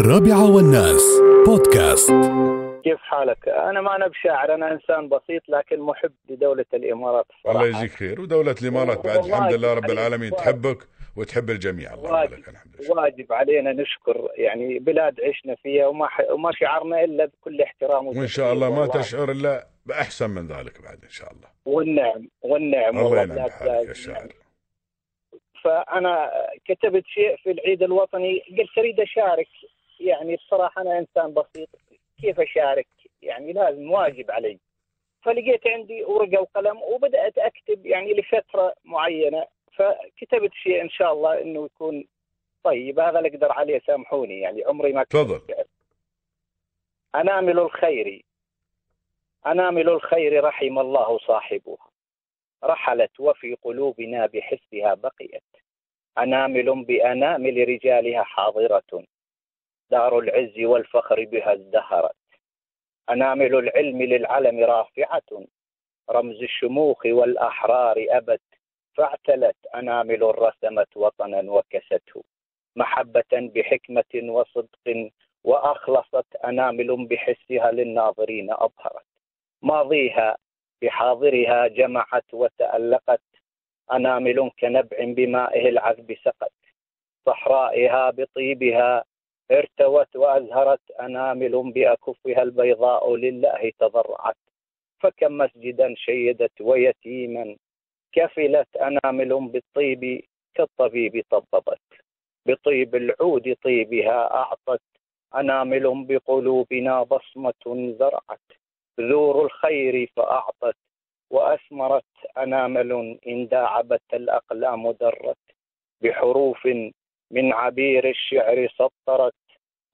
الرابعة والناس بودكاست كيف حالك؟ أنا ما أنا بشاعر أنا إنسان بسيط لكن محب لدولة الإمارات الصراحة. الله يجزيك خير ودولة الإمارات بعد الحمد لله رب العالمين. تحبك وتحب الجميع الله واجب. لك الحمد لله واجب علينا نشكر يعني بلاد عشنا فيها وما ح... وما شعرنا إلا بكل احترام وإن شاء الله ما والله. تشعر إلا بأحسن من ذلك بعد إن شاء الله والنعم والنعم الله والله ينعم بحالك. يا شاعر فأنا كتبت شيء في العيد الوطني قلت أريد أشارك يعني بصراحة أنا إنسان بسيط. كيف أشارك؟ يعني لازم واجب علي. فلقيت عندي ورقة وقلم وبدأت أكتب يعني لفترة معينة. فكتبت شيء إن شاء الله إنه يكون طيب. هذا اللي أقدر عليه سامحوني. يعني عمري ما تفضل. شعر. أنامل الخير. أنامل الخير رحم الله صاحبها رحلت وفي قلوبنا بحسها بقيت. أنامل بأنامل رجالها حاضرة. دار العز والفخر بها ازدهرت. أنامل العلم للعلم رافعة. رمز الشموخ والأحرار أبت. فاعتلت أنامل رسمت وطنا وكسته. محبة بحكمة وصدق. وأخلصت أنامل بحسها للناظرين أظهرت. ماضيها بحاضرها جمعت وتألقت. أنامل كنبع بمائه العذب سقت. صحرائها بطيبها ارتوت وأزهرت أنامل بأكفها البيضاء لله تضرعت فكم مسجدا شيدت ويتيما كفلت أنامل بالطيب كالطبيب طببت بطيب العود طيبها أعطت أنامل بقلوبنا بصمة زرعت ذور الخير فأعطت وأثمرت أنامل إن داعبت الأقلام درت بحروف من عبير الشعر سطرت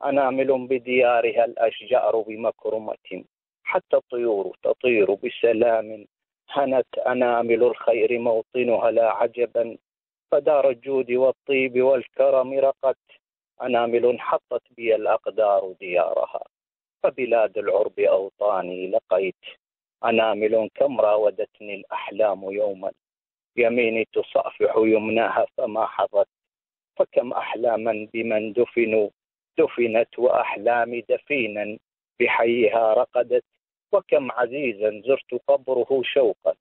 أنامل بديارها الأشجار بمكرمة. حتى الطيور تطير بسلام. هنت أنامل الخير موطنها لا عجبا. فدار الجود والطيب والكرم رقت. أنامل حطت بي الأقدار ديارها. فبلاد العرب أوطاني لقيت. أنامل كم راودتني الأحلام يوما. يميني تصافح يمناها فما حظت. فكم أحلاما بمن دفنوا دفنت وأحلامي دفينا بحيها رقدت وكم عزيزا زرت قبره شوقا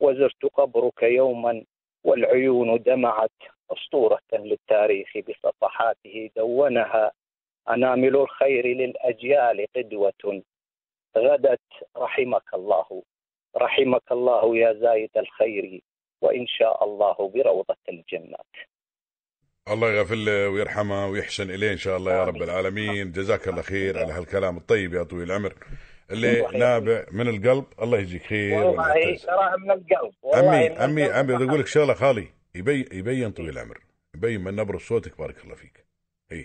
وزرت قبرك يوما والعيون دمعت أسطورة للتاريخ بصفحاته دونها. أنامل الخير للأجيال قدوة. غدت رحمك الله رحمك الله يا زايد الخير وإن شاء الله بروضة الجنات الله يغفر له ويرحمه ويحسن إليه إن شاء الله يا رب. العالمين. جزاك الله خير على هالكلام الطيب يا طويل العمر. اللي نابع من القلب الله يجزيك خير والله والمعتز. تراها من القلب. والله من عمي القلب. عمي بدي أقول لك شغلة خالي. يبين يبين طويل العمر. يبين من نبرة صوتك بارك الله فيك.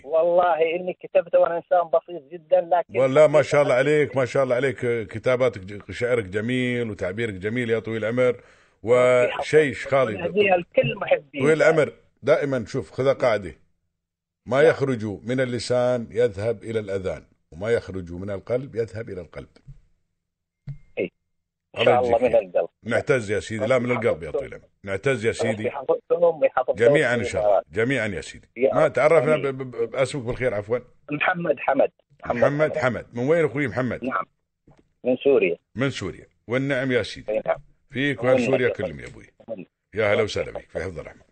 والله إني كتبت وأنا إنسان بسيط جدا لكن والله ما شاء الله عليك ما شاء الله عليك. كتاباتك شعرك جميل وتعبيرك جميل يا طويل العمر. وشيء خالي طويل العمر دائما شوف خذ قاعدة. ما يخرج من اللسان يذهب إلى الأذان وما يخرج من القلب يذهب إلى القلب. إن شاء الله من. القلب. نعتز يا سيدي. لا من القلب يا طويل العمر. نعتز يا سيدي. جميعا إن شاء الله. جميعا يا سيدي. ما. تعرفنا بأسمك بالخير عفوا. محمد حمد. محمد حمد. من وين أخوي محمد؟ نعم. من سوريا. من سوريا. والنعم يا سيدي. نعم. فيك ومنك سوريا يا كلهم يا أبوي. يا هلا وسهلا بك. في حفظ الرحمن